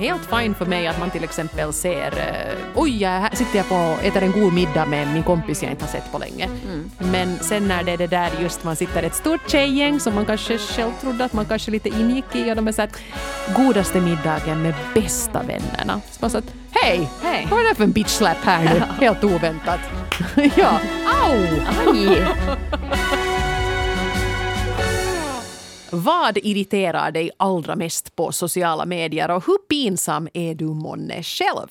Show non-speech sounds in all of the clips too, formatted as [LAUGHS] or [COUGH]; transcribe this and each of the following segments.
helt fine för mig att man till exempel ser eh, oj, här sitter jag på och äter en god middag med min kompis jag inte har sett på länge. Mm. Men sen när det är det där just man sitter ett stort tjejgäng som man kanske själv trodde att man kanske lite ingick i och de är så här godaste middagen med bästa vännerna. Så man så att hej, Hej. vad är det för en bitch slap här nu? [LAUGHS] Helt oväntat. [LAUGHS] ja, au! Aj! [LAUGHS] Vad irriterar dig allra mest på sociala medier och hur pinsam är du månne själv?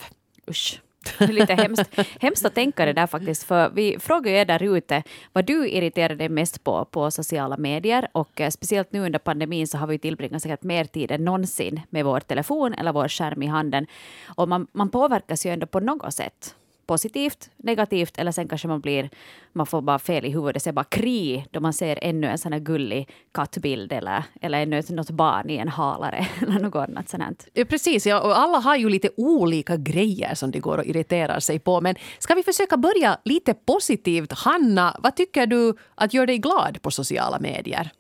Usch. Det är lite hemskt, [LAUGHS] hemskt att tänka det där faktiskt. För vi frågar ju er där ute vad du irriterar dig mest på på sociala medier. Och eh, speciellt nu under pandemin så har vi tillbringat säkert mer tid än någonsin med vår telefon eller vår skärm i handen. Och man, man påverkas ju ändå på något sätt. Positivt, negativt eller sen kanske man blir, man får bara fel i huvudet, ser bara kri då man ser ännu en sån här gullig kattbild eller, eller ännu ett, något barn i en halare [LAUGHS] eller något annat sånt. Ja, precis, ja, och alla har ju lite olika grejer som de går och irriterar sig på. Men ska vi försöka börja lite positivt? Hanna, vad tycker du att gör dig glad på sociala medier?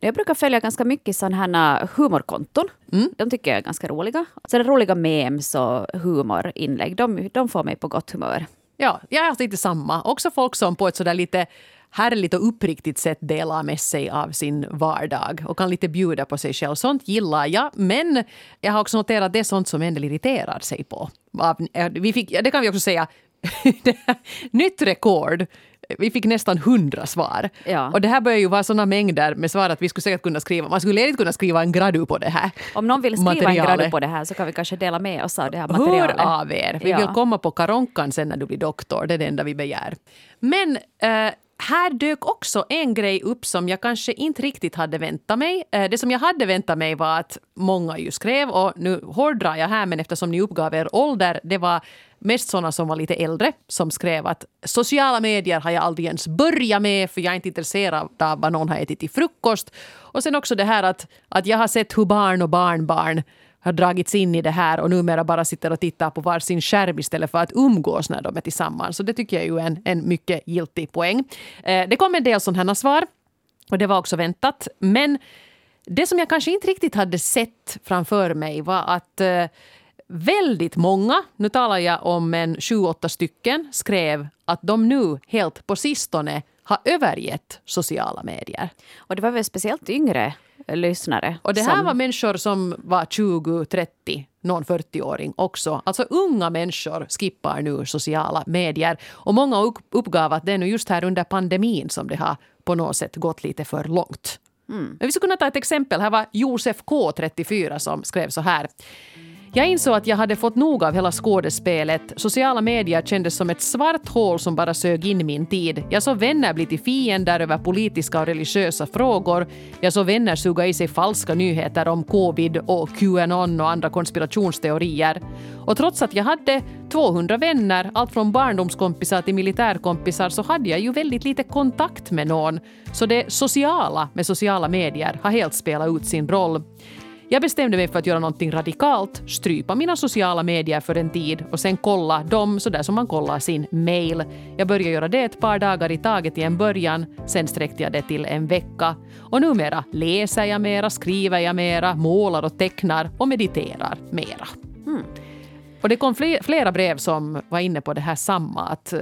Jag brukar följa ganska mycket sådana här humorkonton. Mm. De tycker jag är ganska roliga. Sådana roliga memes och humorinlägg, de, de får mig på gott humör. Ja, jag är lite samma. Också folk som på ett sådär lite härligt och uppriktigt sätt delar med sig av sin vardag och kan lite bjuda på sig själv. Sånt gillar jag. Men jag har också noterat att det är sånt som en del irriterar sig på. Eh, Vi fick, det kan vi också säga. [LAUGHS] Nytt rekord. Vi fick nästan hundra svar. Ja. Och det här börjar ju vara såna mängder med svar att vi skulle säkert kunna skriva, man skulle ledigt kunna skriva en gradu på det här. Om någon vill skriva en Materialet. gradu på det här så kan vi kanske dela med oss av det här Hör materialet. av er. Vi Ja. vill komma på karonkan sen när du blir doktor. Det är det enda vi begär. Men eh, här dök också en grej upp som jag kanske inte riktigt hade väntat mig. Eh, det som jag hade väntat mig var att många ju skrev, och nu hårdrar jag här men eftersom ni uppgav er ålder, det var mest såna som var lite äldre som skrev att sociala medier har jag aldrig ens börjat med för jag är inte intresserad av vad någon har ätit till frukost. Och sen också det här att, att jag har sett hur barn och barnbarn har dragits in i det här och numera bara sitter och tittar på varsin skärm istället för att umgås när de är tillsammans. Så det tycker jag är ju en, en mycket giltig poäng. Eh, det kom en del sådana här svar och det var också väntat. Men det som jag kanske inte riktigt hade sett framför mig var att eh, väldigt många, nu talar jag om en 7-8 stycken, skrev att de nu helt på sistone har övergett sociala medier. Och det var väl speciellt yngre eh, lyssnare. Och det här som- var människor som var 20, 30, någon 40-åring också. Alltså unga människor skippar nu sociala medier. Och många upp- uppgav att det är nu just här under pandemin som det har på något sätt gått lite för långt. Men vi skulle kunna ta ett exempel. Här var Josef K, 34, som skrev så här. Jag insåg att jag hade fått nog av hela skådespelet. Sociala medier kändes som ett svart hål som bara sög in min tid. Jag såg vänner bli till fiender över politiska och religiösa frågor. Jag såg vänner suga i sig falska nyheter om covid och Qanon och andra konspirationsteorier. Och trots att jag hade 200 vänner, allt från barndomskompisar till militärkompisar, så hade jag ju väldigt lite kontakt med någon. Så det sociala med sociala medier har helt spelat ut sin roll. Jag bestämde mig för att göra någonting radikalt, strypa mina sociala medier för en tid och sen kolla dem sådär som man kollar sin mail. Jag började göra det ett par dagar i taget i en början, sen sträckte jag det till en vecka. Och numera läser jag mera, skriver jag mera, målar och tecknar och mediterar mera. Och det kom fler, flera brev som var inne på det här samma, att eh,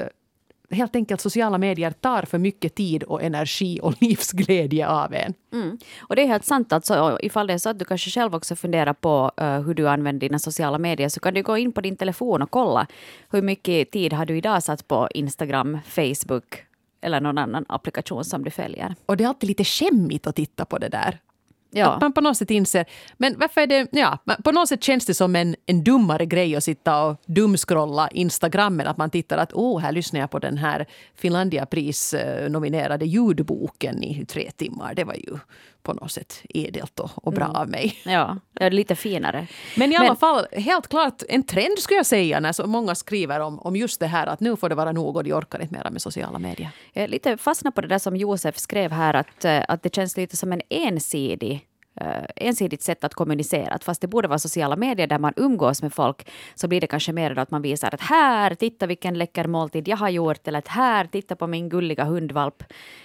helt enkelt sociala medier tar för mycket tid och energi och [LAUGHS] livsglädje av en. Mm. Och det är helt sant. Alltså, ifall det är så att du kanske själv också funderar på eh, hur du använder dina sociala medier så kan du gå in på din telefon och kolla hur mycket tid har du idag satt på Instagram, Facebook eller någon annan applikation som du följer. Och det är alltid lite skämmigt att titta på det där. Ja. Att man på något sätt inser, men varför är det, ja, på något sätt känns det som en, en dummare grej att sitta och dumskrolla Instagrammen. Att man tittar att åh, här lyssnar jag på den här Finlandiapris-nominerade eh, ljudboken i tre timmar. Det var ju på något sätt edelt och, och bra av mig. [LAUGHS] Ja, det är lite finare. Men i Men- alla fall, helt klart en trend skulle jag säga när så många skriver om, om just det här att nu får det vara nog och de orkar inte mera med sociala medier. Jag är lite fastnat på det där som Josef skrev här, att, eh, att det känns lite som en ensidig Eh, ensidigt sätt att kommunicera. Att fast det borde vara sociala medier där man umgås med folk så blir det kanske mer att man visar att här, titta vilken läcker måltid jag har gjort eller att här, titta på min gulliga hundvalp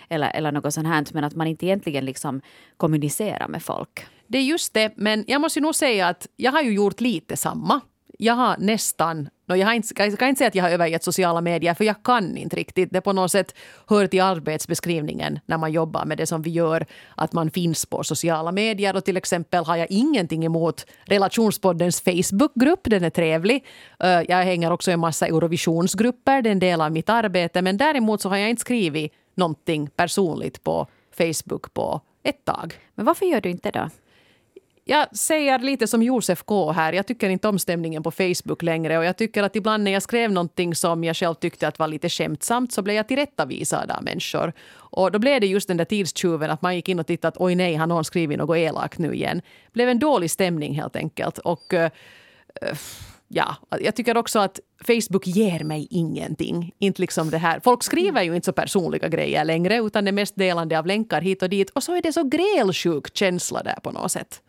eller, eller något sånt här. Men att man inte egentligen liksom kommunicerar med folk. Det är just det, men jag måste nog säga att jag har ju gjort lite samma. Jag har nästan, no, jag, har inte, jag kan inte säga att jag har övergett sociala medier för jag kan inte riktigt. Det på något sätt hör till arbetsbeskrivningen när man jobbar med det som vi gör, att man finns på sociala medier. Och till exempel har jag ingenting emot relationspoddens Facebookgrupp, den är trevlig. Jag hänger också i en massa Eurovisionsgrupper, det är en del av mitt arbete. Men däremot så har jag inte skrivit någonting personligt på Facebook på ett tag. Men varför gör du inte det då? Jag säger lite som Josef K här. Jag tycker inte om stämningen på Facebook längre. Och jag tycker att ibland när jag skrev någonting som jag själv tyckte att var lite skämtsamt så blev jag tillrättavisad av människor. Och då blev det just den där tidstjuven att man gick in och tittade att oj nej, har någon skrivit något elakt nu igen. Det blev en dålig stämning helt enkelt. Och uh, ja, jag tycker också att Facebook ger mig ingenting. Inte liksom det här. Folk skriver ju inte så personliga grejer längre utan det är mest delande av länkar hit och dit. Och så är det så grälsjuk känsla där på något sätt.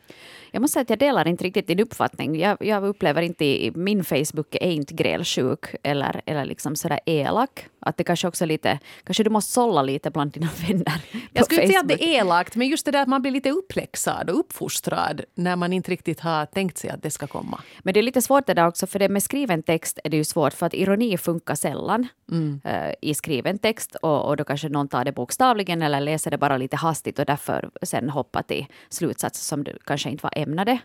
Jag måste säga att jag delar inte riktigt din uppfattning. Jag, jag upplever inte min Facebook är inte grälsjuk eller, eller liksom sådär elak. Att det kanske också lite, kanske du måste sålla lite bland dina vänner. Jag skulle inte säga att det är elakt, men just det där att man blir lite uppläxad och uppfostrad när man inte riktigt har tänkt sig att det ska komma. Men det är lite svårt det där också, för det med skriven text är det ju svårt för att ironi funkar sällan mm. uh, i skriven text och, och då kanske någon tar det bokstavligen eller läser det bara lite hastigt och därför sen hoppar till slutsatser som du kanske inte var ämnade.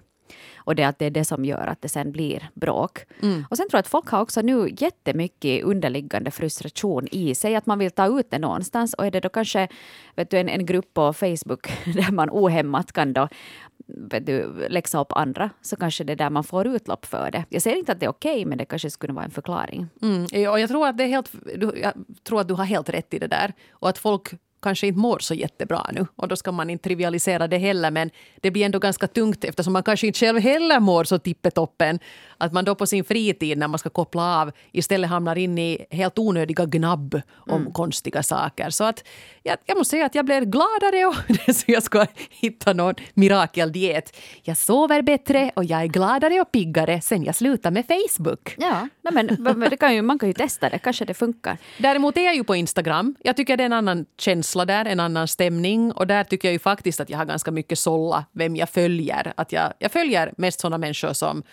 Och det, att det är det som gör att det sen blir bråk. Mm. Och sen tror jag att folk har också nu jättemycket underliggande frustration i sig, att man vill ta ut det någonstans. Och är det då kanske vet du, en, en grupp på Facebook [LAUGHS] där man ohämmat kan då vet du, läxa upp andra, så kanske det är där man får utlopp för det. Jag säger inte att det är okej, okay, men det kanske skulle vara en förklaring. Mm, och jag tror att det är helt, jag tror att du har helt rätt i det där. Och att folk kanske inte mår så jättebra nu. Och då ska man inte trivialisera det heller. Men det blir ändå ganska tungt eftersom man kanske inte själv heller mår så tippetoppen. Att man då på sin fritid när man ska koppla av istället hamnar in i helt onödiga gnabb om mm. konstiga saker. Så att jag, jag måste säga att jag blir gladare och [LAUGHS] jag ska hitta någon mirakeldiet. Jag sover bättre och jag är gladare och piggare sen jag slutade med Facebook. Ja, men det kan ju, man kan ju testa det. Kanske det funkar. Däremot är jag ju på Instagram. Jag tycker det är en annan känsla där, en annan stämning. Och där tycker jag ju faktiskt att jag har ganska mycket sålla vem jag följer. Att jag, jag följer mest såna människor som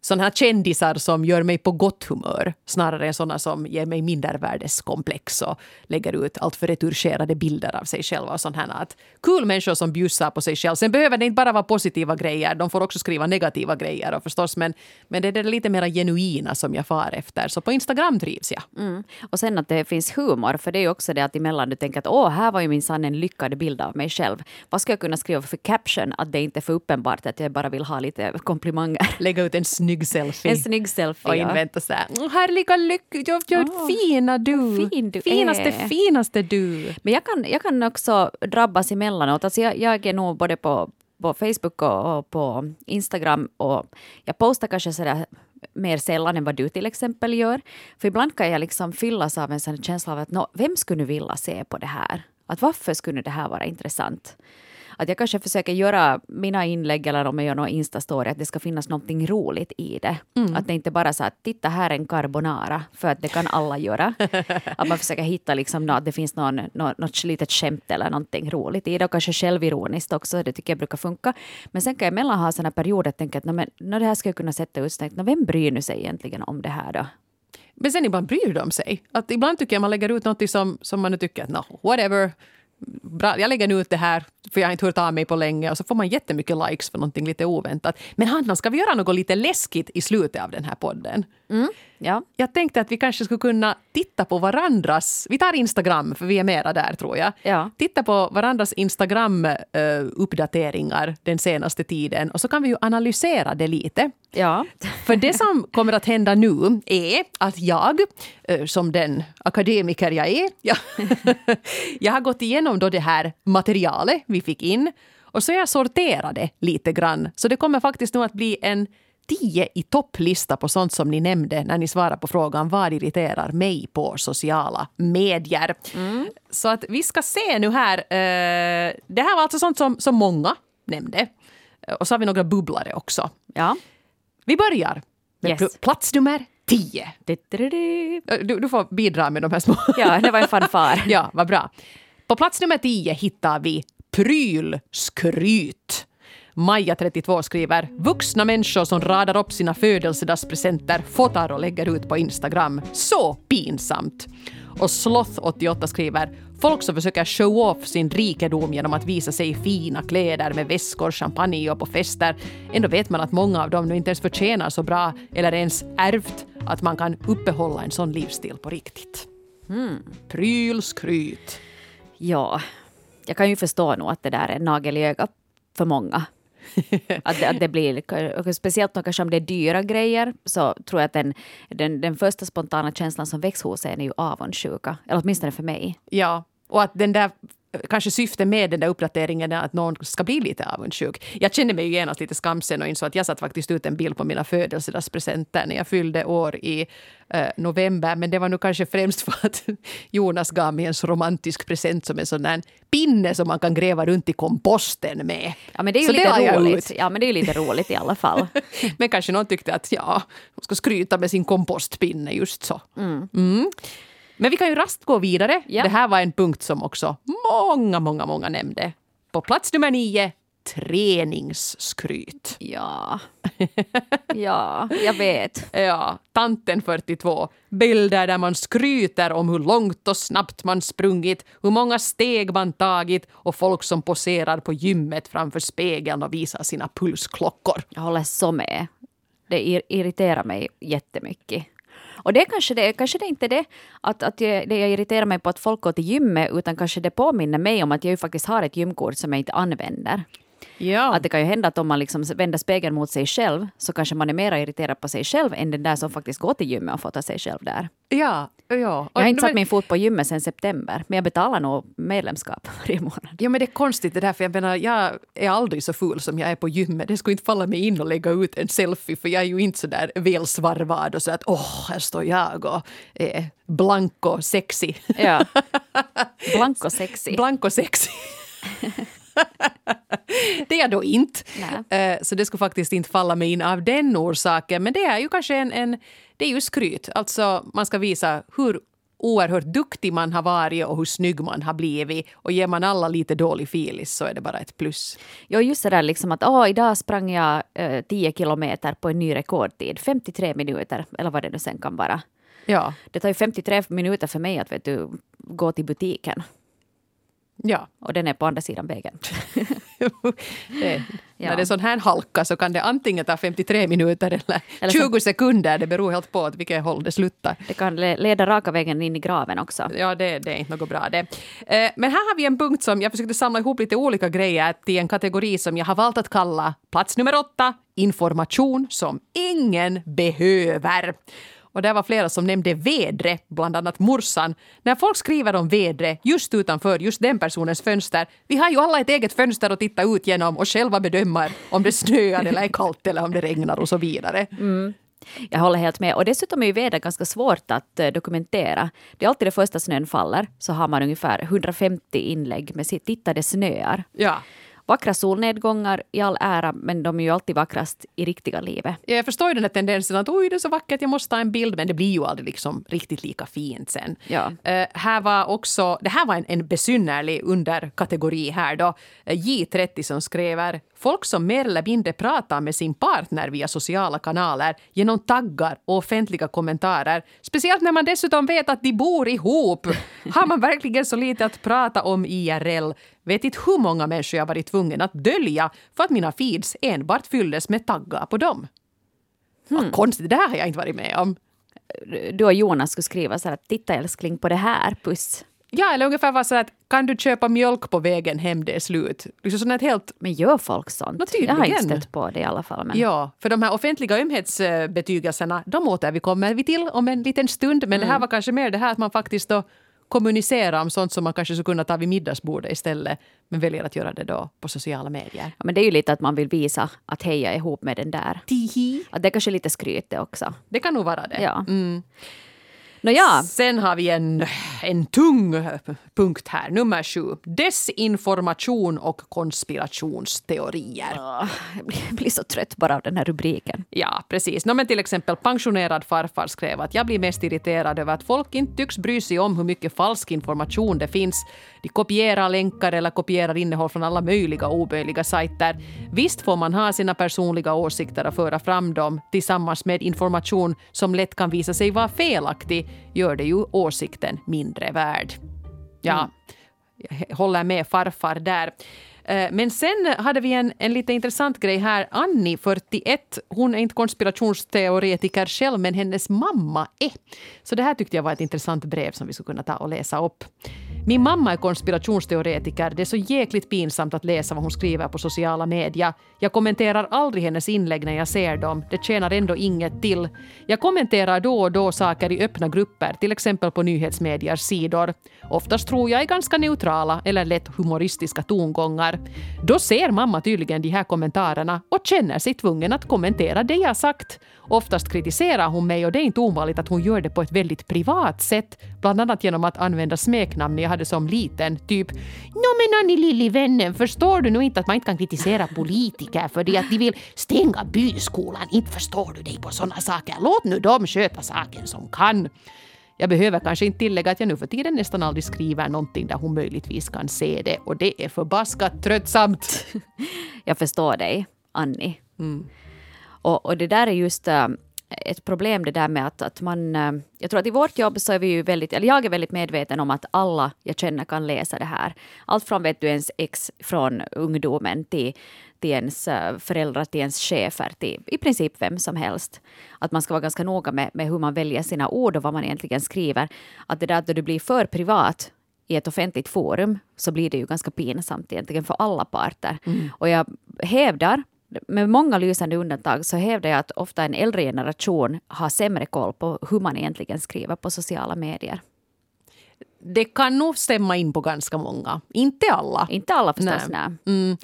sådana här kändisar som gör mig på gott humör snarare än sådana som ger mig mindervärdeskomplex och lägger ut alltför retuscherade bilder av sig själva. Och sånt här. Att kul människor som bjussar på sig själv. Sen behöver det inte bara vara positiva grejer. De får också skriva negativa grejer och förstås. Men, men det är det lite mer genuina som jag far efter. Så på Instagram trivs jag. Mm. Och sen att det finns humor. För det är ju också det att emellan du tänker att åh, här var ju minsann en lyckad bild av mig själv. Vad ska jag kunna skriva för caption? Att det inte är för uppenbart att jag bara vill ha lite komplimanger. Lägga ut en snygg selfie. En snygg selfie, Och invänta så här, härliga lycka, jag, jag, oh, fina du. Fin du finaste, är. finaste du. Men jag kan, jag kan också drabbas emellanåt. Alltså jag, jag är nog både på, på Facebook och, och på Instagram och jag postar kanske sådär mer sällan än vad du till exempel gör. För ibland kan jag liksom fyllas av en sån känsla av att no, vem skulle nu vilja se på det här? Att varför skulle det här vara intressant? Att jag kanske försöker göra mina inlägg eller om jag gör någon instastory, att det ska finnas någonting roligt i det. Mm. Att det inte bara så att titta här är en carbonara, för att det kan alla göra. [LAUGHS] att man försöker hitta liksom, att det finns någon, något, något litet skämt eller någonting roligt i det och kanske självironiskt också, det tycker jag brukar funka. Men sen kan jag emellan ha sådana perioder att tänka att men, det här ska jag kunna sätta ut, vem bryr nu sig egentligen om det här då? Men sen ibland bryr de sig. Att ibland tycker jag man lägger ut något som, som man nu tycker att no, whatever, bra, jag lägger nu ut det här för jag har inte hört av mig på länge och så får man jättemycket likes för någonting lite oväntat. Men Hanna, ska vi göra något lite läskigt i slutet av den här podden? Mm, ja. Jag tänkte att vi kanske skulle kunna titta på varandras... Vi tar Instagram, för vi är mera där tror jag. Ja. Titta på varandras Instagram-uppdateringar den senaste tiden och så kan vi ju analysera det lite. Ja. [LAUGHS] För det som kommer att hända nu är att jag, som den akademiker jag är, jag, [LAUGHS] jag har gått igenom då det här materialet vi fick in och så jag sorterat det lite grann. Så det kommer faktiskt nu att bli en tio i topplista på sånt som ni nämnde när ni svarar på frågan vad irriterar mig på sociala medier. Mm. Så att vi ska se nu här. Eh, det här var alltså sånt som, som många nämnde. Och så har vi några bubblare också. Ja. Vi börjar med Yes. plats nummer tio. Du, du får bidra med de här små. Ja, det var en fanfar. [LAUGHS] ja, vad bra. På plats nummer tio hittar vi prylskryt. Maja, 32, skriver “Vuxna människor som radar upp sina födelsedagspresenter, fotar och lägger ut på Instagram. Så pinsamt!” Och Sloth88 skriver Folk som försöker show off sin rikedom genom att visa sig i fina kläder med väskor, champagne och på fester. Ändå vet man att många av dem nu inte ens förtjänar så bra eller ens ärvt att man kan uppehålla en sån livsstil på riktigt. Mm. Prylskryt. Ja, jag kan ju förstå nog att det där är nagel i ögat för många. [LAUGHS] att, att det blir, speciellt kanske om det är dyra grejer, så tror jag att den, den, den första spontana känslan som väcks hos en är ju avundsjuka. Eller åtminstone för mig. Ja, och att den där kanske syftet med den där uppdateringen är att någon ska bli lite avundsjuk. Jag kände mig ju genast lite skamsen och insåg att jag satt faktiskt ut en bild på mina födelsedagspresenter när jag fyllde år i eh, november. Men det var nog kanske främst för att [LAUGHS] Jonas gav mig en så romantisk present som en sån där pinne som man kan gräva runt i komposten med. Ja men det är ju så lite roligt. Ja men det är lite roligt i alla fall. [LAUGHS] men kanske någon tyckte att ja, hon ska skryta med sin kompostpinne just så. Mm. Mm. Men vi kan ju rast gå vidare. Ja. Det här var en punkt som också många, många, många nämnde. På plats nummer nio, träningsskryt. Ja. Ja, jag vet. [LAUGHS] ja, tanten 42. Bilder där man skryter om hur långt och snabbt man sprungit, hur många steg man tagit och folk som poserar på gymmet framför spegeln och visar sina pulsklockor. Jag håller så med. Det irriterar mig jättemycket. Och det kanske det, kanske det inte är det att, att jag, det jag irriterar mig på att folk går till gymmet, utan kanske det påminner mig om att jag ju faktiskt har ett gymkort som jag inte använder. Ja. Att det kan ju hända att om man liksom vänder spegeln mot sig själv så kanske man är mer irriterad på sig själv än den där som faktiskt går till gymmet och fotar sig själv där. Ja, ja. jag har inte satt min fot på gymmet sedan september, men jag betalar nog medlemskap [LAUGHS] varje månad. Ja, men det är konstigt det där, för jag menar, jag är aldrig så full som jag är på gymmet. Det skulle inte falla mig in att lägga ut en selfie, för jag är ju inte så där välsvarvad och så att åh, här står jag och är blank och sexy. Ja, [LAUGHS] blank och sexy. Blank och sexy. [LAUGHS] det är jag då inte. Nej. Eh, så det skulle faktiskt inte falla mig in av den orsaken. Men det är ju kanske en, en det är ju skryt. Alltså man ska visa hur oerhört duktig man har varit och hur snygg man har blivit. Och ger man alla lite dålig filis så är det bara ett plus. Ja, just det där liksom att åh, idag sprang jag eh, 10 kilometer på en ny rekordtid. 53 minuter, eller vad det nu sen kan vara. Ja. Det tar ju 53 minuter för mig att vet du, gå till butiken. Ja. Och den är på andra sidan vägen. [LAUGHS] det, ja. När det är sån här halka så kan det antingen ta 53 minuter eller, eller 20 så, sekunder. Det beror helt på vilket håll det slutar. Det kan leda raka vägen in i graven också. Ja, det, det är inte något bra det. Eh, men här har vi en punkt som jag försökte samla ihop lite olika grejer till en kategori som jag har valt att kalla plats nummer åtta, information som ingen behöver. Och det var flera som nämnde vädre, bland annat morsan. När folk skriver om vädre just utanför just den personens fönster, vi har ju alla ett eget fönster att titta ut genom och själva bedöma om det snöar eller är kallt eller om det regnar och så vidare. Mm. Jag håller helt med. Och dessutom är ju väder ganska svårt att uh, dokumentera. Det är alltid det första snön faller så har man ungefär 150 inlägg med sitt “titta det snöar”. Ja. Vackra solnedgångar i all ära, men de är ju alltid vackrast i riktiga livet. Jag förstår ju den här tendensen att oj, det är så vackert, jag måste ta en bild, men det blir ju aldrig liksom riktigt lika fint sen. Ja. Uh, här var också, det här var en, en besynnerlig underkategori här då. Uh, J30 som skriver Folk som mer eller mindre pratar med sin partner via sociala kanaler genom taggar och offentliga kommentarer. Speciellt när man dessutom vet att de bor ihop. Har man verkligen så lite att prata om IRL? Vet inte hur många människor jag varit tvungen att dölja för att mina feeds enbart fylldes med taggar på dem. Hmm. Vad konstigt, det här har jag inte varit med om. Du och Jonas skulle skriva så här, titta älskling på det här, puss. Ja, eller ungefär var så att kan du köpa mjölk på vägen hem, det är slut. Liksom sånt helt... Men gör folk sånt? No, jag har inte stött på det i alla fall. Men... Ja, för de här offentliga ömhetsbetygelserna, de återkommer vi till om en liten stund. Men mm. det här mm. var kanske mer det här att man faktiskt då kommunicera om sånt som man kanske skulle kunna ta vid middagsbordet istället, men väljer att göra det då på sociala medier. Ja, men det är ju lite att man vill visa att hej, jag är ihop med den där. Tihi. Att det är kanske lite skryt det också. Det kan nog vara det. Ja. Mm. Nåja. Sen har vi en, en tung punkt här, nummer sju. Desinformation och konspirationsteorier. Blir, jag blir så trött bara av den här rubriken. Ja, precis. No, men till exempel pensionerad farfar skrev att jag blir mest irriterad över att folk inte tycks bry sig om hur mycket falsk information det finns. De kopierar länkar eller kopierar innehåll från alla möjliga oböjliga sajter. Visst får man ha sina personliga åsikter och föra fram dem tillsammans med information som lätt kan visa sig vara felaktig gör det ju åsikten mindre värd. Ja, jag håller med farfar där. Eh, Men sen hade vi en, en lite intressant grej här. Annie, 41, hon är inte konspirationsteoretiker själv, men hennes mamma är. Så det här tyckte jag var ett intressant brev som vi skulle kunna ta och läsa upp. Min mamma är konspirationsteoretiker. Det är så jäkligt pinsamt att läsa vad hon skriver på sociala medier. Jag kommenterar aldrig hennes inlägg när jag ser dem. Det tjänar ändå inget till. Jag kommenterar då och då saker i öppna grupper, till exempel på nyhetsmediers sidor. Oftast tror jag i ganska neutrala eller lätt humoristiska tongångar. Då ser mamma tydligen de här kommentarerna och känner sig tvungen att kommentera det jag sagt. Oftast kritiserar hon mig och det är inte ovanligt att hon gör det på ett väldigt privat sätt, bland annat genom att använda smeknamn jag hade som liten, typ Nå men Annie lille vännen, förstår du nu inte att man inte kan kritisera politiker för det att de vill stänga byskolan? Inte förstår du dig på sådana saker. Låt nu dem sköta saken som kan. Jag behöver kanske inte tillägga att jag nu för tiden nästan aldrig skriver någonting där hon möjligtvis kan se det och det är förbaskat tröttsamt. [LAUGHS] Jag förstår dig, Annie. Mm. Och, och det där är just äh, ett problem det där med att, att man... Äh, jag tror att i vårt jobb så är vi ju väldigt, eller jag är väldigt medveten om att alla jag känner kan läsa det här. Allt från vet du ens ex från ungdomen till, till ens äh, föräldrar, till ens chefer, till i princip vem som helst. Att man ska vara ganska noga med, med hur man väljer sina ord och vad man egentligen skriver. Att det där att du blir för privat i ett offentligt forum så blir det ju ganska pinsamt egentligen för alla parter. Och jag hävdar, med många lysande undantag, så hävdar jag att ofta en äldre generation har sämre koll på hur man egentligen skriver på sociala medier. Det kan nog stämma in på ganska många. Inte alla. Inte alla förstås, nej. Mm.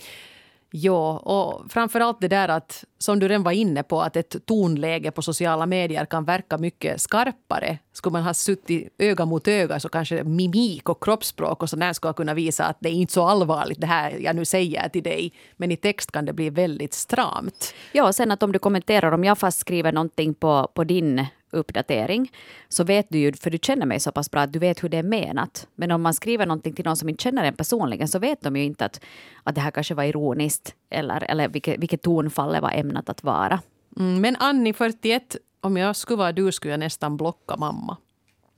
Ja, och framförallt det där att, som du redan var inne på, att ett tonläge på sociala medier kan verka mycket skarpare. Skulle man ha suttit öga mot öga så kanske mimik och kroppsspråk och sådär skulle kunna visa att det är inte så allvarligt det här jag nu säger till dig. Men i text kan det bli väldigt stramt. Ja, och sen att om du kommenterar, om jag fast skriver någonting på, på din uppdatering, så vet du ju, för du känner mig så pass bra, att du vet hur det är menat. Men om man skriver någonting till någon som inte känner en personligen, så vet de ju inte att, att det här kanske var ironiskt, eller, eller vilket, vilket tonfall det var ämnat att vara. Mm, men Annie, 41, om jag skulle vara du skulle jag nästan blocka mamma.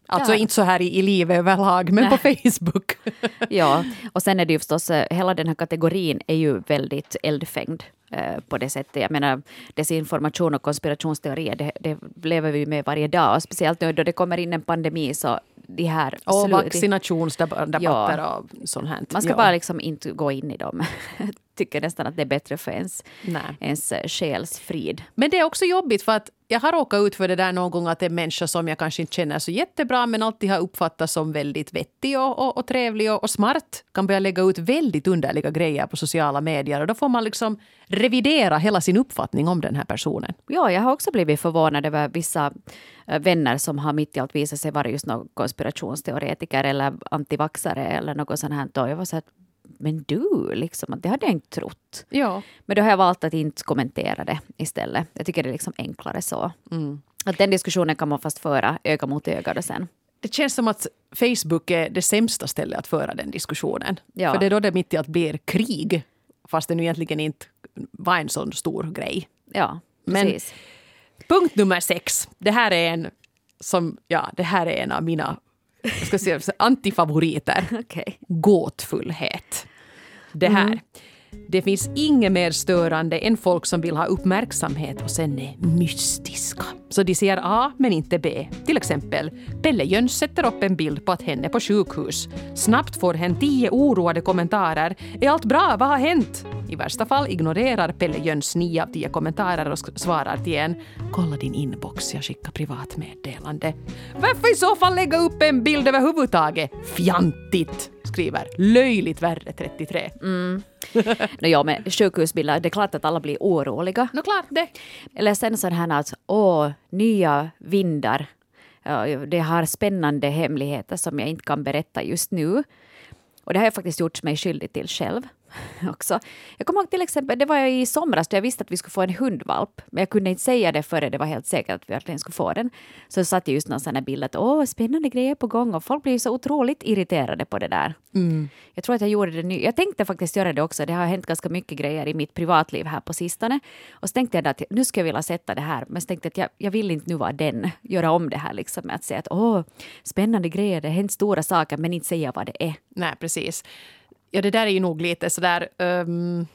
Alltså Ja. inte så här i, i livet överlag, men på Facebook. [LAUGHS] Ja, och sen är det ju förstås, eh, hela den här kategorin är ju väldigt eldfängd eh, på det sättet. Jag menar, desinformation och konspirationsteorier, det, det lever vi med varje dag. Och speciellt nu då det kommer in en pandemi så de här... och vaccinationsdebatter och sånt här. Man ska Ja. bara liksom inte gå in i dem. [LAUGHS] Tycker nästan att det är bättre för ens, Nej. ens eh, själs frid. Men det är också jobbigt för att jag har råkat ut för det där någon gång att en människa som jag kanske inte känner så jättebra men alltid har uppfattats som väldigt vettig och, och, och trevlig och, och smart kan börja lägga ut väldigt underliga grejer på sociala medier och då får man liksom revidera hela sin uppfattning om den här personen. Ja, jag har också blivit förvånad över vissa eh, vänner som har mitt i allt visat sig vara just någon konspirationsteoretiker eller antivaxare eller något sånt här. Jag var så att, men du, liksom, att det hade jag inte trott. Ja. Men då har jag valt att inte kommentera det istället. Jag tycker det är liksom enklare så. Mm. Att den diskussionen kan man fast föra öga mot öga då sen. Det känns som att Facebook är det sämsta stället att föra den diskussionen. Ja. För det är då det mitt i allt blir krig fast det nu egentligen inte var en sån stor grej. Ja, Men- precis. Punkt nummer sex. Det här är en som, ja, det här är en av mina jag ska säga, antifavoriter. [LAUGHS] Okej. Gåtfullhet. Det här. Det finns inget mer störande än folk som vill ha uppmärksamhet och sen är mystiska. Så de säger A men inte B. Till exempel, Pelle Jöns sätter upp en bild på att hen är på sjukhus. Snabbt får hen tio oroade kommentarer. Är allt bra? Vad har hänt? I värsta fall ignorerar Pelle Jöns nio av tio kommentarer och svarar till en Kolla din inbox, jag skickar privatmeddelande. Varför i så fall lägga upp en bild överhuvudtaget? Fjantigt! skriver löjligt värre 33. [LAUGHS] No, ja, men sjukhusbilder, det är klart att alla blir oroliga. Nå klart det. Eller sen sån här att åh, nya vindar det har spännande hemligheter som jag inte kan berätta just nu. Och det har jag faktiskt gjort mig skyldig till själv. [LAUGHS] också. Jag kommer ihåg till exempel, det var i somras då jag visste att vi skulle få en hundvalp, men jag kunde inte säga det före det var helt säkert att vi verkligen skulle få den. Så satt jag just någon sån här bild att åh, spännande grejer på gång och folk blir så otroligt irriterade på det där. Mm. Jag tror att jag gjorde det nu. Jag tänkte faktiskt göra det också. Det har hänt ganska mycket grejer i mitt privatliv här på sistone. Och så tänkte jag att nu ska jag vilja sätta det här, men så tänkte jag att jag, jag vill inte nu vara den, göra om det här liksom med att säga att åh, spännande grejer, det har hänt stora saker, men inte säga vad det är. Nej, precis. Ja, det där är ju nog lite sådär... Um,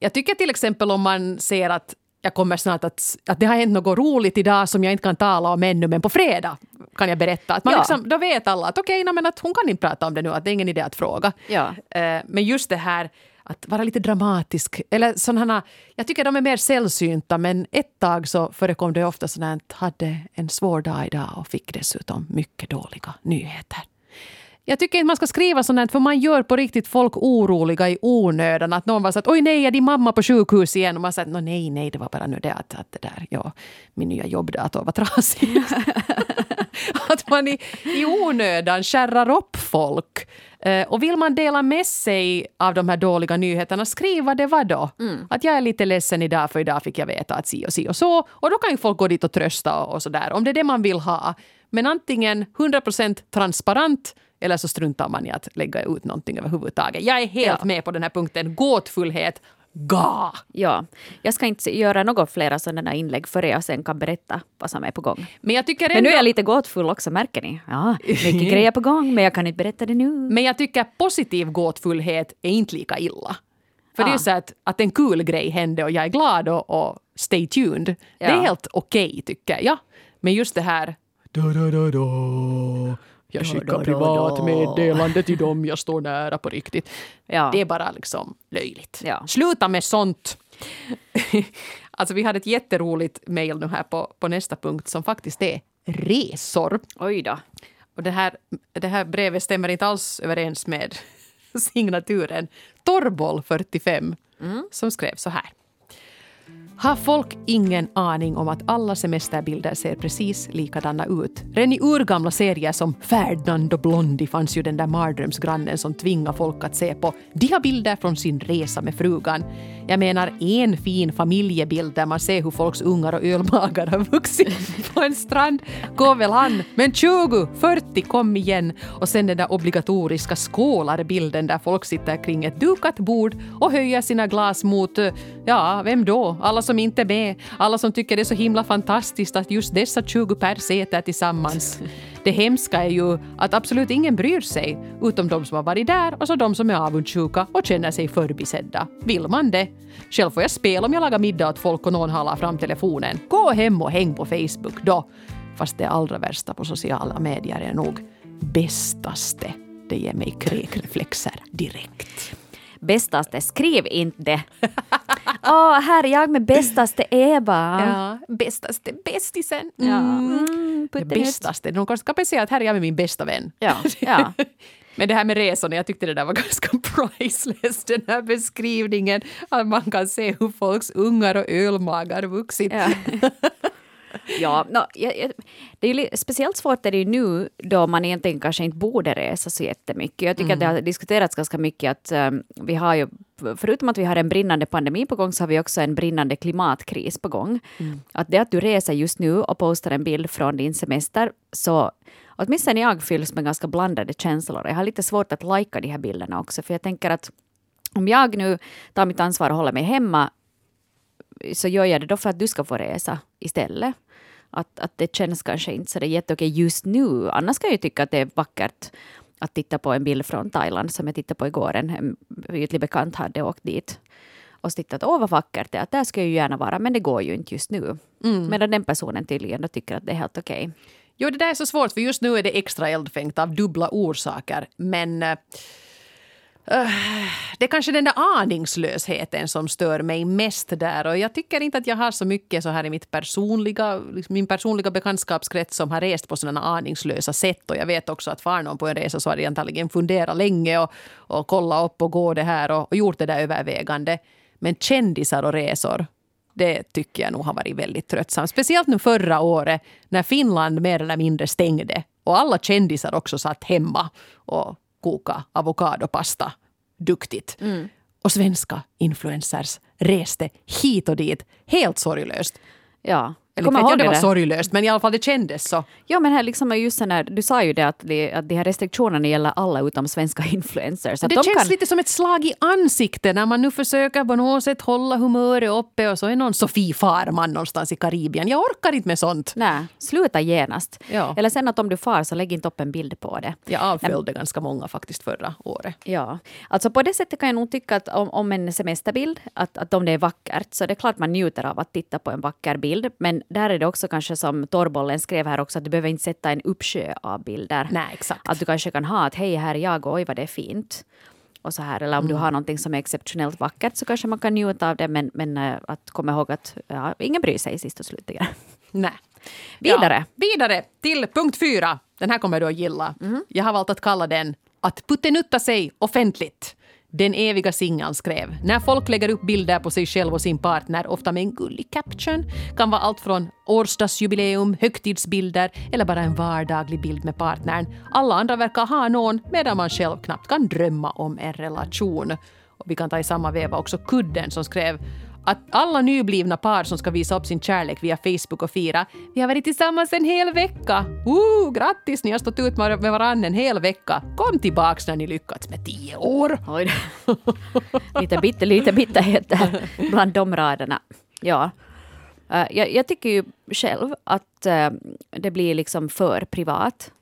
jag tycker till exempel om man ser att jag kommer snart att, att det har hänt något roligt idag som jag inte kan tala om ännu, men på fredag kan jag berätta. Att man ja. liksom, då vet alla att okej, okay, att hon kan inte prata om det nu, att det är ingen idé att fråga. Ja. Uh, men just det här att vara lite dramatisk. Eller sådana, jag tycker de är mer sällsynta, men ett tag så förekom det ofta sådant hade en svår dag idag och fick dessutom mycket dåliga nyheter. Jag tycker inte man ska skriva sånt för man gör på riktigt folk oroliga i onödan. Att någon var så att oj nej, är din mamma på sjukhus igen? Och man säger nej, nej, det var bara nu det att, att det där, ja, min nya jobbdator var trasig. [LAUGHS] att man i, i onödan skärrar upp folk. Uh, och vill man dela med sig av de här dåliga nyheterna, skriva det vad då? Mm. Att jag är lite ledsen idag för idag fick jag veta att si och si och så. Och då kan ju folk gå dit och trösta och, och sådär, om det är det man vill ha. Men antingen 100% transparent eller så struntar man i att lägga ut någonting överhuvudtaget. Jag är helt ja. med på den här punkten. Gåtfullhet, Ga! Ja, jag ska inte göra något flera sådana inlägg före jag sen kan berätta vad som är på gång. Men, jag tycker ändå... men nu är jag lite gåtfull också, märker ni? Ja, mycket grejer på gång, men jag kan inte berätta det nu. Men jag tycker positiv gåtfullhet är inte lika illa. För ja. det är så att, att en kul grej hände och jag är glad och, och stay tuned. Ja. Det är helt okej okay, tycker jag. Men just det här... Da, da, da, da. Jag skickar privatmeddelande till dem jag står nära på riktigt. Ja. Det är bara liksom löjligt. Ja. Sluta med sånt! [LAUGHS] alltså vi hade ett jätteroligt mejl nu här på, på nästa punkt som faktiskt är resor. Oj då. Och det här, det här brevet stämmer inte alls överens med [LAUGHS] signaturen Torboll 45 mm. som skrev så här. Har folk ingen aning om att alla semesterbilder ser precis likadana ut? Redan i urgamla serier som Ferdinand och Blondie fanns ju den där mardrömsgrannen som tvingade folk att se på de har bilder från sin resa med frugan. Jag menar en fin familjebild där man ser hur folks ungar och ölmagar har vuxit [LAUGHS] på en strand går väl an. Men 20, 40, kom igen! Och sen den där obligatoriska skålarbilden där folk sitter kring ett dukat bord och höjer sina glas mot, eh, ja, vem då? Alla som inte är med. Alla som tycker det är så himla fantastiskt att just dessa 20 pers äter tillsammans. Det hemska är ju att absolut ingen bryr sig, utom de som har varit där och så de som är avundsjuka och känner sig förbisedda. Vill man det? Själv får jag spela om jag lagar middag åt folk och någon halar fram telefonen. Gå hem och häng på Facebook då. Fast det allra värsta på sociala medier är nog bästaste. Det ger mig kräkreflexer direkt. Bästaste, skriv inte. [LAUGHS] Åh, oh, här är jag med bästaste Eva. Ja, bästaste bästisen. Mm. Ja. Mm, det bästaste. De kanske kan säga att här är jag med min bästa vän. Ja, ja. [LAUGHS] Men det här med resorna, jag tyckte det där var [LAUGHS] ganska priceless, den här beskrivningen. Att man kan se hur folks ungar och ölmagar vuxit. Ja. Ja, no, det är speciellt svårt är det ju nu då man egentligen kanske inte borde resa så jättemycket. Jag tycker mm. att det har diskuterats ganska mycket att um, vi har ju, förutom att vi har en brinnande pandemi på gång, så har vi också en brinnande klimatkris på gång. Mm. Att det att du reser just nu och postar en bild från din semester, så åtminstone jag fylls med ganska blandade känslor. Jag har lite svårt att lajka de här bilderna också, för jag tänker att om jag nu tar mitt ansvar och håller mig hemma så gör jag det då för att du ska få resa istället. Att, att det känns kanske inte så jätteokej just nu. Annars kan jag tycka att det är vackert att titta på en bild från Thailand som jag tittade på igår. En ytlig bekant hade åkt dit och tittat åh vad vackert det är, att där ska jag ju gärna vara, men det går ju inte just nu. Mm. Medan den personen tydligen då tycker att det är helt okej. Jo, det där är så svårt, för just nu är det extra eldfängt av dubbla orsaker. Men uh, Äh, det är kanske den där aningslösheten som stör mig mest där. Och jag tycker inte att jag har så mycket så här i mitt personliga, liksom min personliga bekantskapskrets som har rest på sådana aningslösa sätt. Och jag vet också att far någon på en resa så har de antagligen funderat länge och, och kollat upp och gå det här och, och gjort det där övervägande. Men kändisar och resor, det tycker jag nog har varit väldigt tröttsamt. Speciellt nu förra året när Finland mer eller mindre stängde och alla kändisar också satt hemma och koka avokadopasta duktigt. Mm. Och svenska influencers reste hit och dit helt sorglöst. Ja. Jag kommer ihåg det det var där. sorglöst, men i alla fall det kändes så. Ja, men här liksom är just när, du sa ju det att, det att de här restriktionerna gäller alla utom svenska [LAUGHS] influencers. Det de känns kan, lite som ett slag i ansiktet när man nu försöker på något sätt hålla humöret uppe och så är någon Sofie Farman någonstans i Karibien. Jag orkar inte med sånt. Nej, sluta genast. Ja. Eller sen att om du far så lägg inte upp en bild på det. Jag avföljde ganska många faktiskt förra året. Ja, alltså på det sättet kan jag nog tycka att om, om en semesterbild, att, att om det är vackert, så det är klart man njuter av att titta på en vacker bild. Men där är det också kanske som Torbollen skrev här också, att du behöver inte sätta en uppsjö av bilder. Nej, exakt. Att du kanske kan ha att hej, här är jag och oj vad det är fint. Och så här, eller om du Mm. har någonting som är exceptionellt vackert så kanske man kan njuta av det, men, men eh, att komma ihåg att ja, ingen bryr sig sist och slutligen. [LAUGHS] Nej. Vidare. Ja, vidare till punkt fyra. Den här kommer du att gilla. Jag har valt att kalla den att puttenutta sig offentligt. Den eviga singeln skrev. När folk lägger upp bilder på sig själv och sin partner, ofta med en gullig caption, kan vara allt från årsdagsjubileum, högtidsbilder eller bara en vardaglig bild med partnern. Alla andra verkar ha någon medan man själv knappt kan drömma om en relation. Och vi kan ta i samma veva också Kudden som skrev att alla nyblivna par som ska visa upp sin kärlek via Facebook och fira Vi har varit tillsammans en hel vecka. Ooh, grattis, ni har stått ut med varandra en hel vecka. Kom tillbaks när ni lyckats med tio år. Oj, lite, bitter, lite bitterhet där bland de raderna. Ja. Eh, jag, jag tycker ju själv att eh, det blir liksom för privat.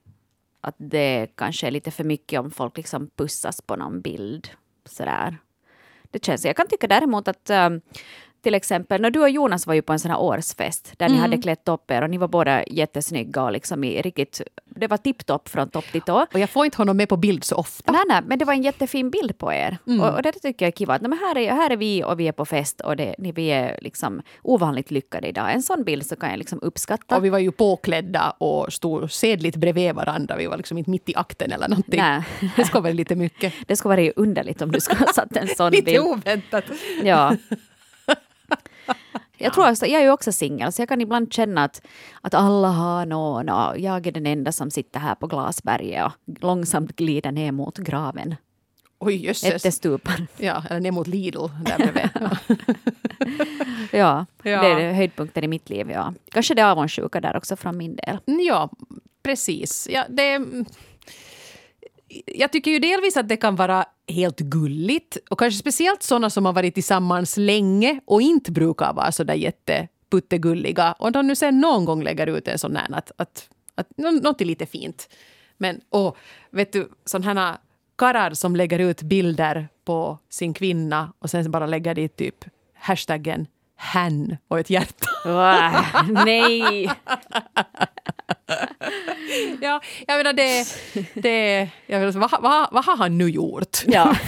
Att det kanske är lite för mycket om folk liksom pussas på någon bild. Sådär. Det känns, jag kan tycka däremot att ehm, till exempel, när du och Jonas var ju på en sån här årsfest där ni hade klätt upp er och ni var båda jättesnygga och liksom i riktigt, det var tipptopp från topp till tå. Och jag får inte honom med på bild så ofta. Nej, nej, men det var en jättefin bild på er. Och, och det tycker jag är kiva. Att, nej, men här, är, här är vi och vi är på fest och det, ni, vi är liksom ovanligt lyckade idag. En sån bild så kan jag liksom uppskatta. Och vi var ju påklädda och stod sedligt bredvid varandra. Vi var liksom inte mitt i akten eller någonting. Nej. [LAUGHS] Det ska vara lite mycket. [LAUGHS] Det skulle vara underligt om du skulle ha satt en sån [LAUGHS] Lite bild. oväntat. Ja. [LAUGHS] Jag tror alltså, jag är ju också singel, så jag kan ibland känna att, att alla har någon och jag är den enda som sitter här på Glasberget och långsamt glider ner mot graven. Oj jösses. Ja, eller ner mot Lidl där bredvid. [LAUGHS] Ja, Ja. det är höjdpunkten i mitt liv. Ja. Kanske det är avundsjuka där också från min del. Ja, precis. Ja, det, jag tycker ju delvis att det kan vara helt gulligt och kanske speciellt sådana som har varit tillsammans länge och inte brukar vara så där jätteputtegulliga. Och de nu sen någon gång lägger ut en sån här att, att, att något är lite fint. Men och, vet du, sådana här karlar som lägger ut bilder på sin kvinna och sen bara lägger dit typ hashtaggen hen och ett hjärta. Wow, nej! Ja, jag menar det... det jag menar, vad, vad, vad har han nu gjort? Ja. [LAUGHS]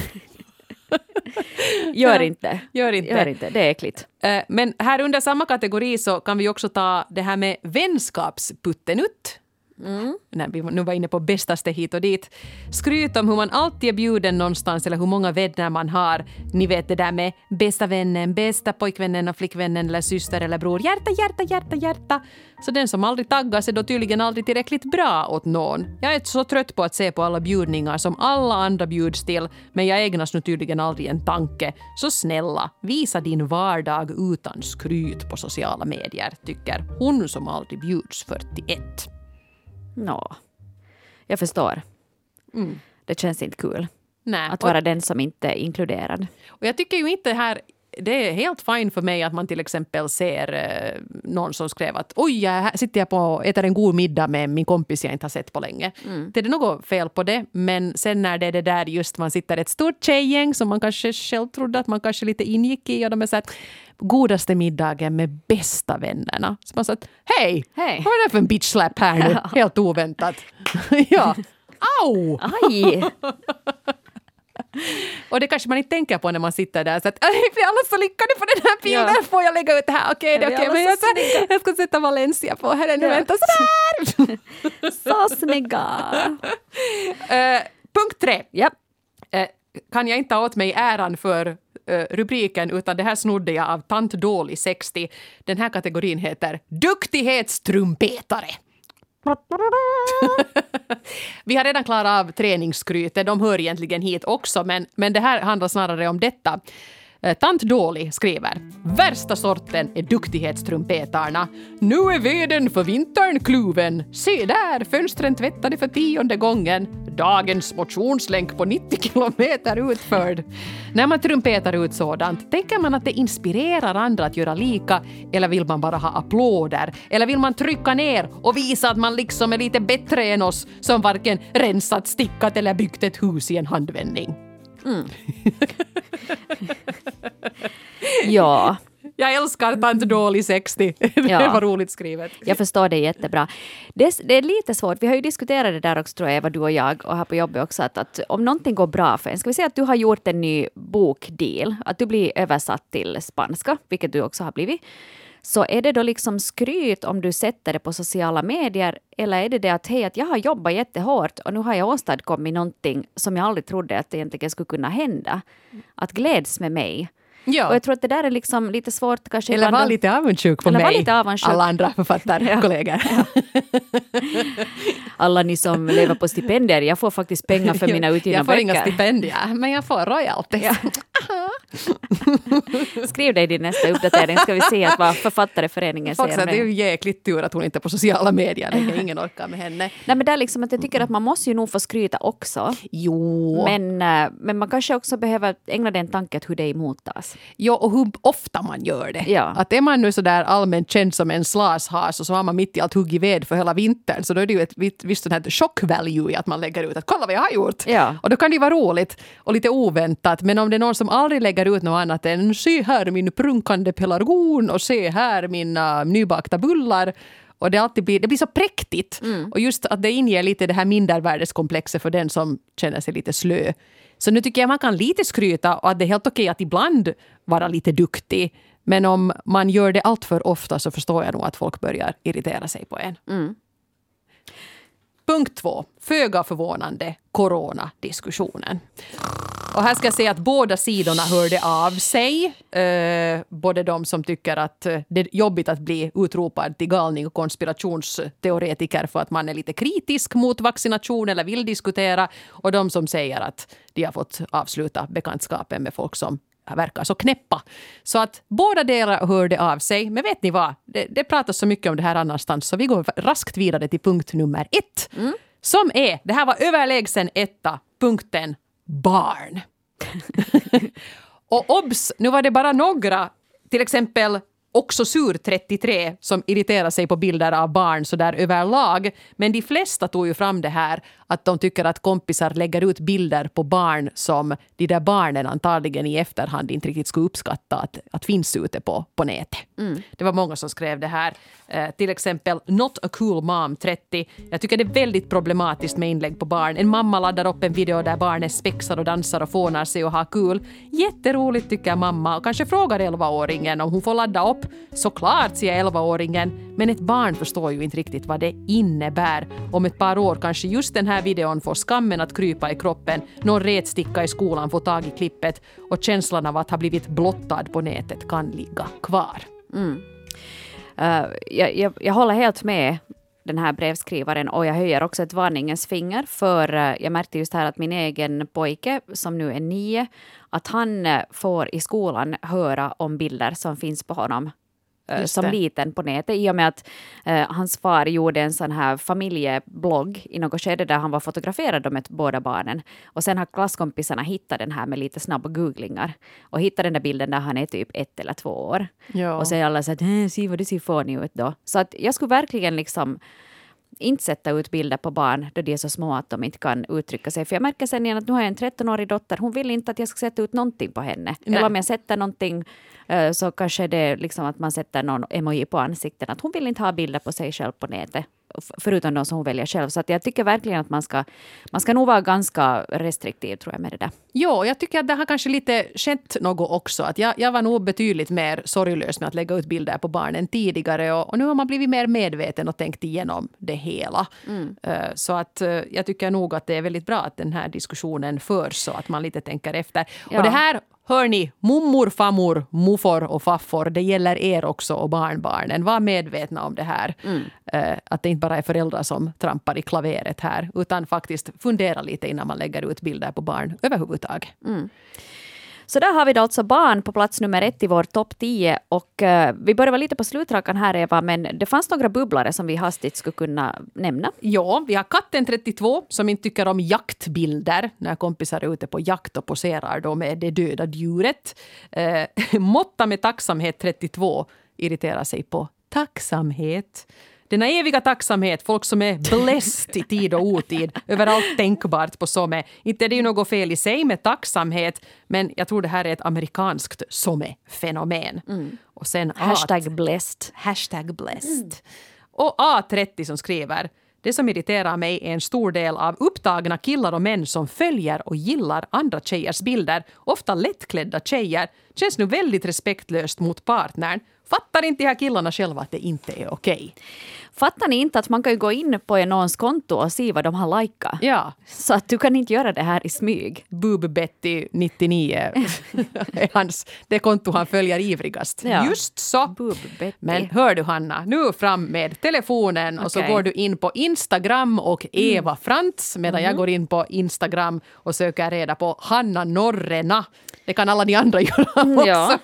Gör inte. Gör inte. Gör inte, det är äckligt. Eh, Men här under samma kategori så kan vi också ta det här med vänskapsputtenutt. Mm. När vi nu var inne på bästaste hit och dit. Skryt om hur man alltid är bjuden någonstans eller hur många vänner man har. Ni vet det där med bästa vännen, bästa pojkvännen och flickvännen eller syster eller bror. Hjärta, hjärta, hjärta, hjärta. Så den som aldrig taggas är då tydligen aldrig tillräckligt bra åt någon. Jag är så trött på att se på alla bjudningar som alla andra bjuds till men jag ägnas nu tydligen aldrig en tanke. Så snälla, visa din vardag utan skryt på sociala medier, tycker hon som aldrig bjuds 41. Nå. Jag förstår. Det känns inte kul Nej. att och- vara den som inte är inkluderad. Och jag tycker ju inte här det är helt fine för mig att man till exempel ser eh, någon som skrev att oj, jag sitter jag på och äter en god middag med min kompis jag inte har sett på länge. Det är något fel på det, men sen när det är det där just man sitter ett stort tjejgäng som man kanske själv trodde att man kanske lite ingick i och de är så här, godaste middagen med bästa vännerna. Så man sa att hej, Hej. vad är det för en bitch slap här nu? [LAUGHS] Helt oväntat. [LAUGHS] ja. Au! Aj! [LAUGHS] [LAUGHS] Och det kanske man inte tänker på när man sitter där. Så att, "Aj, vi alla så lyckade på den här bilden, Ja. får jag lägga ut det här? Okej, är okej. alla Men så jag, snygga. jag ska sätta Valencia på här nu. Ja. Vänta, sådär! [LAUGHS] Så snygga! [LAUGHS] Eh, punkt tre. Ja. Eh, kan jag inte ta åt mig äran för eh, rubriken utan det här snodde jag av Tant Dålig 60. Den här kategorin heter Duktighetstrumpetare. Vi har redan klarat av träningsskrytet, de hör egentligen hit också, men, men det här handlar snarare om detta. Eh, tant Dålig skriver Värsta sorten är duktighetstrumpetarna. Nu är veden för vintern kluven. Se där, fönstren tvättade för tionde gången. Dagens motionslänk på 90 kilometer utförd. När man trumpetar ut sådant, tänker man att det inspirerar andra att göra lika eller vill man bara ha applåder? Eller vill man trycka ner och visa att man liksom är lite bättre än oss som varken rensat, stickat eller byggt ett hus i en handvändning? [LAUGHS] Ja, Jag älskar Tant Dålig 60. [LAUGHS] Det Ja. var roligt skrivet. jag förstår det jättebra. Det, det är lite svårt, vi har ju diskuterat det där också tror jag, Eva, du och jag, och här på jobbet också, att, att om någonting går bra för en, ska vi säga att du har gjort en ny bokdeal, att du blir översatt till spanska, vilket du också har blivit, så är det då liksom skryt om du sätter det på sociala medier eller är det det att hej, att jag har jobbat jättehårt och nu har jag åstadkommit någonting som jag aldrig trodde att det egentligen skulle kunna hända. Att gläds med mig. Ja. Och jag tror att det där är liksom lite svårt kanske Eller var lite avundsjuk på mig. lite avundsjuk. Alla andra författarkollegor. alla ni som lever på stipendier, jag får faktiskt pengar för [LAUGHS] mina utgivna Jag får inga böcker. stipendier, men jag får royalties. [LAUGHS] [LAUGHS] Skriv det i din nästa uppdatering ska vi se att vad Författareföreningen säger att det är det. ju jäkligt tur att hon inte är på sociala medier. längre. Ingen orkar med henne. Nej men det är liksom att jag tycker att man måste ju nog få skryta också. Jo. Men, eh, men man kanske också behöver ägna den tanken hur det emottas. Jo, och hur ofta man gör det. Ja. Att är man nu så där allmänt känd som en slashas och så har man mitt i allt huggit ved för hela vintern så då är det ju ett visst- sånt här chock value i att man lägger ut att kolla vad jag har gjort. Ja. Och då kan det ju vara roligt och lite oväntat men om det är någon som aldrig lägger ut något annat än se här min prunkande pelargon och se här mina nybakta bullar och det, alltid blir, det blir så präktigt. Och just att det inger lite det här mindervärdeskomplexet för den som känner sig lite slö. Så nu tycker jag man kan lite skryta och att det är helt okej att ibland vara lite duktig. Men om man gör det allt för ofta så förstår jag nog att folk börjar irritera sig på en. Punkt två. Föga förvånande, coronadiskussionen. Och här ska jag säga att båda sidorna hörde av sig. Eh, både de som tycker att eh, det är jobbigt att bli utropad till galning och konspirationsteoretiker för att man är lite kritisk mot vaccination eller vill diskutera. Och de som säger att de har fått avsluta bekantskapen med folk som verkar så knäppa. Så att båda delar hörde av sig. Men vet ni vad? Det, det pratas så mycket om det här annanstans så vi går raskt vidare till punkt nummer ett. Som är, det här var överlägsen etta, punkten barn. Och obs, nu var det bara några, till exempel också sur 33 som irriterar sig på bilder av barn så där överlag. Men de flesta tog ju fram det här att de tycker att kompisar lägger ut bilder på barn som de där barnen antagligen i efterhand inte riktigt skulle uppskatta att, att finns ute på, på nätet. Det var många som skrev det här. Eh, till exempel Not a cool mom 30. Jag tycker det är väldigt problematiskt med inlägg på barn. En mamma laddar upp en video där barnet spexar och dansar och fånar sig och har kul. Jätteroligt tycker mamma och kanske frågar 11-åringen om hon får ladda upp. Såklart, säger 11-åringen. Men ett barn förstår ju inte riktigt vad det innebär. Om ett par år kanske just den här videon får skammen att krypa i kroppen, någon retsticka i skolan får tag i klippet och känslan av att ha blivit blottad på nätet kan ligga kvar. Mm. Eh, jag, jag, jag håller helt med den här brevskrivaren och jag höjer också ett varningens finger för eh, jag märkte just här att min egen pojke som nu är nio, att han eh, får i skolan höra om bilder som finns på honom Just som det. liten på nätet i och med att eh, hans far gjorde en sån här familjeblogg i något skede där han var fotograferad med båda barnen. Och sen har klasskompisarna hittat den här med lite snabba googlingar och hittat den där bilden där han är typ ett eller två år. Ja. Och så är alla så att "Äh, se vad det ser fånig ut då. Så att jag skulle verkligen liksom inte sätta ut bilder på barn då de är så små att de inte kan uttrycka sig. För jag märker sen igen att nu har jag en 13-årig dotter, hon vill inte att jag ska sätta ut någonting på henne. Nej. Eller om jag sätter någonting eh, så kanske det är liksom att man sätter någon emoji på ansikten. Att hon vill inte ha bilder på sig själv på nätet. Förutom de som hon väljer själv. Så att jag tycker verkligen att man ska, man ska nog vara ganska restriktiv tror jag med det där. Jo, jag tycker att det har kanske lite skett något också. Att jag, jag var nog betydligt mer sorglös med att lägga ut bilder på barnen tidigare och, och nu har man blivit mer medveten och tänkt igenom det hela. Eh, Så att eh, jag tycker nog att det är väldigt bra att den här diskussionen förs så att man lite tänker efter. Ja. Och det här hör ni, mummor, fammor, muffor och faffor, det gäller er också och barnbarnen. Var medvetna om det här. Mm. Eh, att det inte bara är föräldrar som trampar i klaveret här, utan faktiskt fundera lite innan man lägger ut bilder på barn överhuvudtaget. Mm. Så där har vi då alltså barn på plats nummer ett i vår topp 10. Och uh, vi börjar vara lite på slutrakan här Eva, men det fanns några bubblare som vi hastigt skulle kunna nämna. Ja, vi har katten 32 som inte tycker om jaktbilder när kompisar är ute på jakt och poserar då med det döda djuret. [LAUGHS] Uh, med tacksamhet 32 irriterar sig på tacksamhet. Denna eviga tacksamhet, folk som är blessed i tid och otid [LAUGHS] över allt tänkbart på SOME. Inte är det ju något fel i sig med tacksamhet, men jag tror det här är ett amerikanskt SOME-fenomen. Mm. Och sen Hashtag blessed. Hashtag blessed. Mm. Och A30 som skriver det som irriterar mig är en stor del av upptagna killar och män som följer och gillar andra tjejers bilder, ofta lättklädda tjejer. Känns nu väldigt respektlöst mot partnern. Fattar inte de här killarna själva att det inte är okej? Okay? Fattar ni inte att man kan gå in på någons konto och se vad de har likat? Ja. Så att du kan inte göra det här i smyg. Boob-Betty 99 [LAUGHS] är hans, det konto han följer ivrigast. Ja. Just så. Men hör du Hanna, nu fram med telefonen okay. och så går du in på Instagram och Eva mm. Frantz medan mm. jag går in på Instagram och söker reda på Hanna Norrena. Det kan alla ni andra [LAUGHS] göra också. Ja.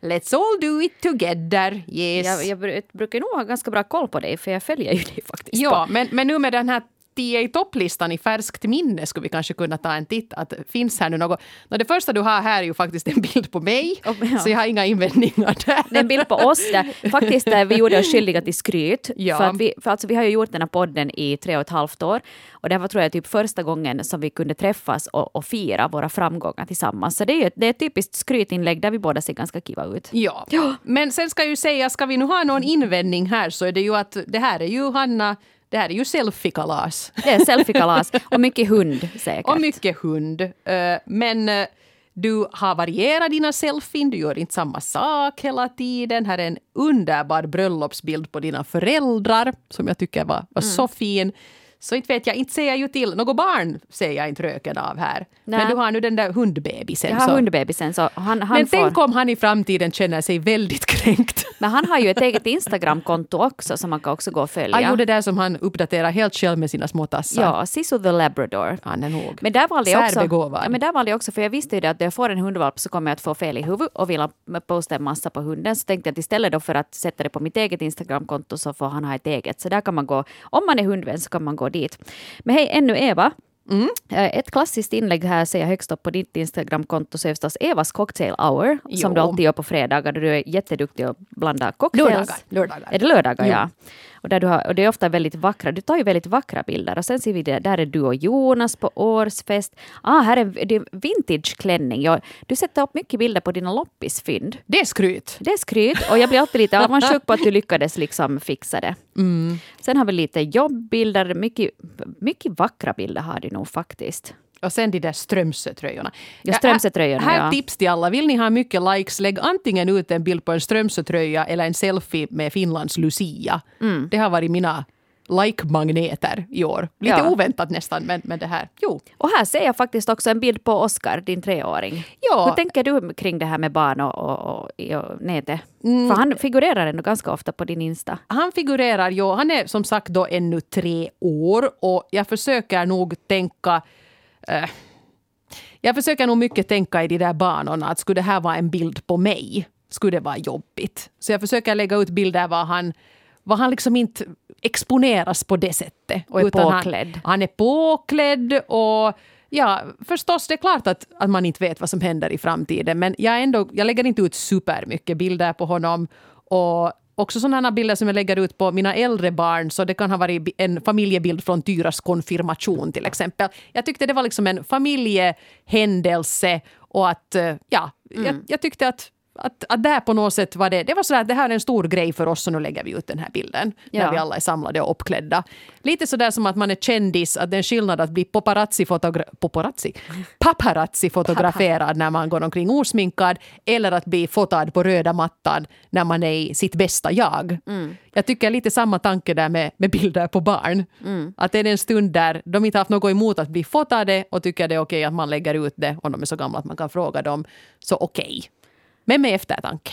Let's all do it together. Yes. Jag, jag brukar nog ha ganska bra koll på dig för jag följer ju dig faktiskt. Ja, men, men nu med den här tio i topplistan i färskt minne skulle vi kanske kunna ta en titt. Att finns här nu något? No, det första du har här är ju faktiskt en bild på mig, [LAUGHS] oh, ja. så jag har inga invändningar där. Det är en bild på oss där faktiskt där vi gjorde oss skyldiga till skryt. Ja. För, att vi, för alltså, vi har ju gjort den här podden i tre och ett halvt år och det var tror jag typ första gången som vi kunde träffas och, och fira våra framgångar tillsammans. Så det är, det är ett typiskt skrytinlägg där vi båda ser ganska kiva ut. Ja. ja, men sen ska jag ju säga, ska vi nu ha någon invändning här så är det ju att det här är ju Hanna det här är ju selfie-kalas. Det är selfie-kalas och mycket hund säkert. Och mycket hund. Eh, men eh, du har varierat dina selfien, du gör inte samma sak hela tiden. Här är en underbar bröllopsbild på dina föräldrar som jag tycker var, var mm. så fin. Så inte vet jag, inte ser jag ju till, något barn ser jag inte röken av här. Nä. Men du har nu den där hundbebisen. Jag har så. hundbebisen. Så han, han Men får... tänk om han i framtiden känner sig väldigt [LAUGHS] kränkt. Men han har ju ett eget Instagramkonto också som man kan också gå och följa. Ja, jo, det där som han uppdaterar helt själv med sina små tassar. Ja, Sisu the Labrador. Han är nog men där valde jag också, ja, men där valde jag också, för jag visste ju det att när jag får en hundvalp så kommer jag att få fel i huvudet och vilja posta en massa på hunden. Så tänkte jag att istället då för att sätta det på mitt eget Instagramkonto så får han ha ett eget. Så där kan man gå, om man är hundvän så kan man gå dit. Men hej, ännu Eva. Mm. Eh, ett klassiskt inlägg här ser jag högst upp på ditt Instagramkonto så är förstås Evas cocktail hour jo. som du alltid gör på fredagar du är jätteduktig att blanda cocktails. Lördagar. lördagar. Är det lördagar? Jo. Ja. Och, där du har, och det är ofta väldigt vackra, du tar ju väldigt vackra bilder. Och sen ser vi det, där är du och Jonas på årsfest. Ah, här är det vintageklänning. Ja, du sätter upp mycket bilder på dina loppisfynd. Det är skryt. Det är skryt och jag blir alltid lite avundsjuk på att du lyckades liksom fixa det. Mm. Sen har vi lite jobbbilder, mycket, mycket vackra bilder har du nog faktiskt. Och sen de där Strömsötröjorna. Ja, Strömsötröjorna, här, här tips till alla. Vill ni ha mycket likes, lägg antingen ut en bild på en Strömsötröja eller en selfie med Finlands Lucia. Mm. Det har varit mina like-magneter i år. Lite ja. oväntat nästan, men, men det här, jo. Och här ser jag faktiskt också en bild på Oskar, din treåring. Ja. Hur tänker du kring det här med barn och, och, och, och nätet? Mm. För han figurerar ändå ganska ofta på din Insta. Han figurerar, ja. Han är som sagt då ännu tre år och jag försöker nog tänka Uh, jag försöker nog mycket tänka i de där banorna att skulle det här vara en bild på mig skulle det vara jobbigt. Så jag försöker lägga ut bilder var han, var han liksom inte exponeras på det sättet. Och är påklädd. Han, han, är påklädd och ja, förstås det är klart att, att man inte vet vad som händer i framtiden men jag, ändå, jag lägger inte ut supermycket bilder på honom. Och också sådana bilder som jag lägger ut på mina äldre barn. Så det kan ha varit en familjebild från Tyras konfirmation till exempel. Jag tyckte det var liksom en familjehändelse och att, eh, ja, mm. jag, jag tyckte att att, att där på något sätt var det, det var så att det här är en stor grej för oss och nu lägger vi ut den här bilden. Ja. När vi alla är samlade och uppklädda. Lite sådär som att man är kändis, att det är en skillnad att bli paparazzi, fotogra paparazzi? paparazzi fotograferad när man går omkring osminkad eller att bli fotad på röda mattan när man är i sitt bästa jag. Jag tycker lite samma tanke där med, med bilder på barn. Att det är en stund där de inte haft något emot att bli fotade och tycker det är okej att man lägger ut det om de är så gamla att man kan fråga dem. Så okej. Men med eftertanke.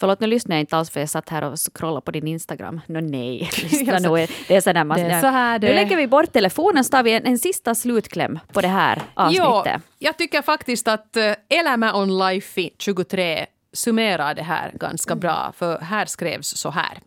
Förlåt, nu lyssnar jag inte alls för jag satt här och scrollade på din Instagram. No, nej, [LAUGHS] lyssna nu. Det är så där man, det är så här det- Nu lägger vi bort telefonen så tar vi en, en sista slutkläm på det här avsnittet. jag tycker faktiskt att uh, Elämä on Life 23 summerar det här ganska bra. För här skrevs så här.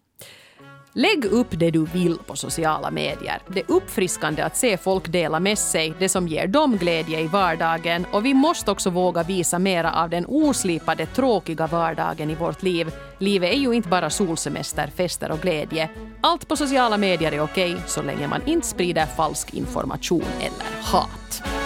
Lägg upp det du vill på sociala medier. Det är uppfriskande att se folk dela med sig, det som ger dem glädje i vardagen. Och vi måste också våga visa mera av den oslipade, tråkiga vardagen i vårt liv. Livet är ju inte bara solsemester, fester och glädje. Allt på sociala medier är okej, så länge man inte sprider falsk information eller hat.